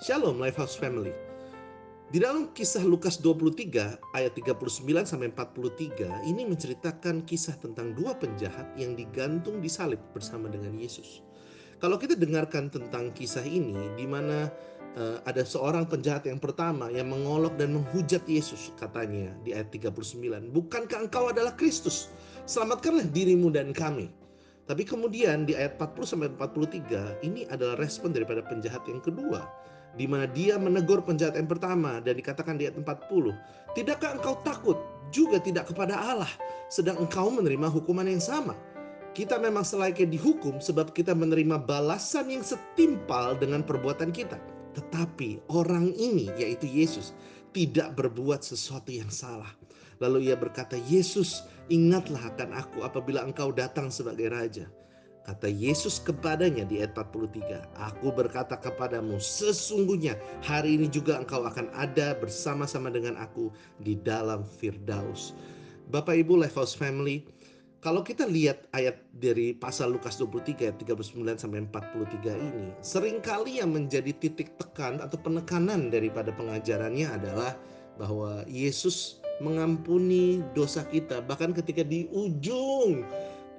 Shalom Lifehouse Family. Di dalam kisah Lukas 23 ayat 39 sampai 43 ini menceritakan kisah tentang dua penjahat yang digantung di salib bersama dengan Yesus. Kalau kita dengarkan tentang kisah ini di mana uh, ada seorang penjahat yang pertama yang mengolok dan menghujat Yesus katanya di ayat 39, "Bukankah engkau adalah Kristus? Selamatkanlah dirimu dan kami." Tapi kemudian di ayat 40 sampai 43 ini adalah respon daripada penjahat yang kedua di mana dia menegur penjahat yang pertama dan dikatakan di ayat 40, "Tidakkah engkau takut juga tidak kepada Allah sedang engkau menerima hukuman yang sama?" Kita memang selayaknya dihukum sebab kita menerima balasan yang setimpal dengan perbuatan kita. Tetapi orang ini yaitu Yesus tidak berbuat sesuatu yang salah. Lalu ia berkata, "Yesus, ingatlah akan aku apabila engkau datang sebagai raja." Kata Yesus kepadanya di ayat 43, Aku berkata kepadamu, sesungguhnya hari ini juga engkau akan ada bersama-sama dengan aku di dalam Firdaus. Bapak Ibu Lifehouse Family, kalau kita lihat ayat dari pasal Lukas 23 ayat 39 sampai 43 ini, sering kali yang menjadi titik tekan atau penekanan daripada pengajarannya adalah bahwa Yesus mengampuni dosa kita bahkan ketika di ujung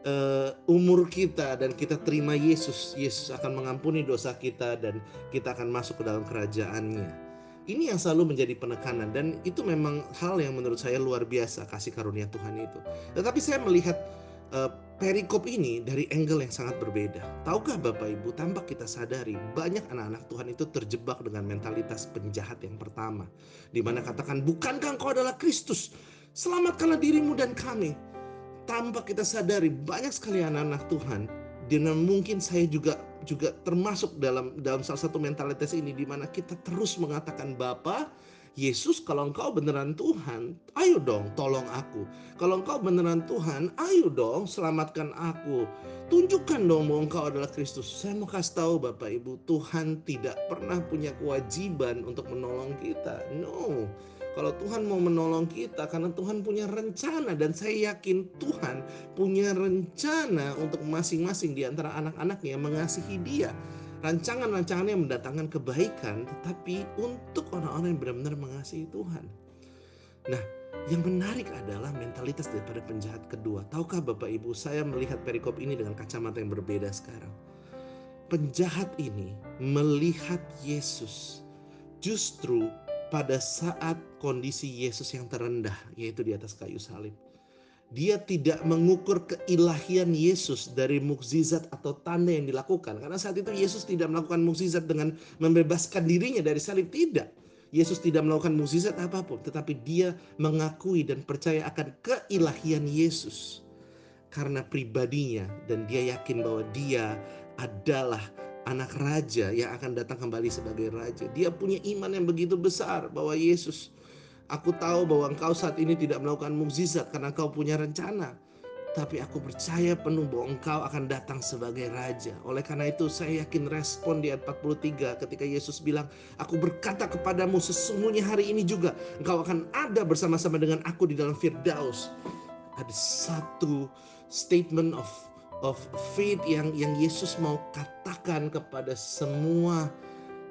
uh, umur kita dan kita terima Yesus, Yesus akan mengampuni dosa kita dan kita akan masuk ke dalam kerajaannya. Ini yang selalu menjadi penekanan dan itu memang hal yang menurut saya luar biasa kasih karunia Tuhan itu. Tetapi saya melihat uh, perikop ini dari angle yang sangat berbeda. Tahukah Bapak Ibu, tanpa kita sadari, banyak anak-anak Tuhan itu terjebak dengan mentalitas penjahat yang pertama. Di mana katakan, bukankah engkau adalah Kristus? Selamatkanlah dirimu dan kami tanpa kita sadari banyak sekali anak-anak Tuhan. Dan mungkin saya juga juga termasuk dalam dalam salah satu mentalitas ini di mana kita terus mengatakan Bapa Yesus kalau engkau beneran Tuhan ayo dong tolong aku. Kalau engkau beneran Tuhan ayo dong selamatkan aku. Tunjukkan dong bahwa engkau adalah Kristus. Saya mau kasih tahu Bapak Ibu Tuhan tidak pernah punya kewajiban untuk menolong kita. No kalau Tuhan mau menolong kita karena Tuhan punya rencana dan saya yakin Tuhan punya rencana untuk masing-masing di antara anak-anaknya mengasihi dia. Rancangan-rancangan yang mendatangkan kebaikan tetapi untuk orang-orang yang benar-benar mengasihi Tuhan. Nah, yang menarik adalah mentalitas daripada penjahat kedua. Tahukah Bapak Ibu, saya melihat perikop ini dengan kacamata yang berbeda sekarang. Penjahat ini melihat Yesus justru pada saat kondisi Yesus yang terendah, yaitu di atas kayu salib. Dia tidak mengukur keilahian Yesus dari mukjizat atau tanda yang dilakukan. Karena saat itu Yesus tidak melakukan mukjizat dengan membebaskan dirinya dari salib. Tidak. Yesus tidak melakukan mukjizat apa pun. Tetapi dia mengakui dan percaya akan keilahian Yesus. Karena pribadinya dan dia yakin bahwa dia adalah anak raja yang akan datang kembali sebagai raja. Dia punya iman yang begitu besar bahwa Yesus, aku tahu bahwa engkau saat ini tidak melakukan mukjizat karena engkau punya rencana. Tapi aku percaya penuh bahwa engkau akan datang sebagai raja. Oleh karena itu saya yakin respon di ayat 43 ketika Yesus bilang, Aku berkata kepadamu sesungguhnya hari ini juga engkau akan ada bersama-sama dengan aku di dalam Firdaus. Ada satu statement of of faith yang yang Yesus mau katakan kepada semua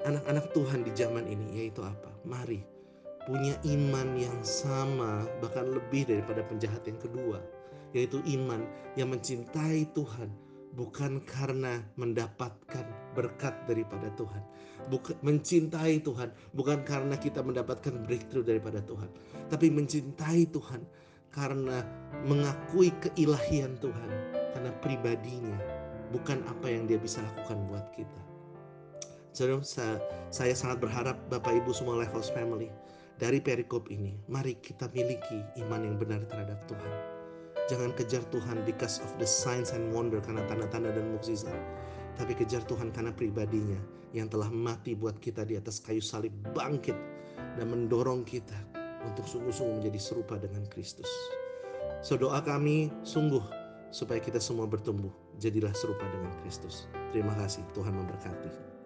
anak-anak Tuhan di zaman ini yaitu apa? Mari punya iman yang sama bahkan lebih daripada penjahat yang kedua yaitu iman yang mencintai Tuhan bukan karena mendapatkan berkat daripada Tuhan, bukan mencintai Tuhan bukan karena kita mendapatkan breakthrough daripada Tuhan, tapi mencintai Tuhan karena mengakui keilahian Tuhan karena pribadinya bukan apa yang dia bisa lakukan buat kita. Jadi saya sangat berharap Bapak Ibu semua Lifehouse Family dari perikop ini mari kita miliki iman yang benar terhadap Tuhan. Jangan kejar Tuhan because of the signs and wonder karena tanda-tanda dan mukjizat. Tapi kejar Tuhan karena pribadinya yang telah mati buat kita di atas kayu salib bangkit dan mendorong kita untuk sungguh-sungguh menjadi serupa dengan Kristus. So doa kami sungguh supaya kita semua bertumbuh. Jadilah serupa dengan Kristus. Terima kasih, Tuhan memberkati.